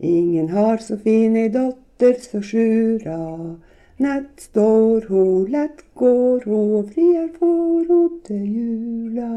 Ingen har så fin ei dotter så sjura. Nett står ho, lett går ho, og frier får ho til jula.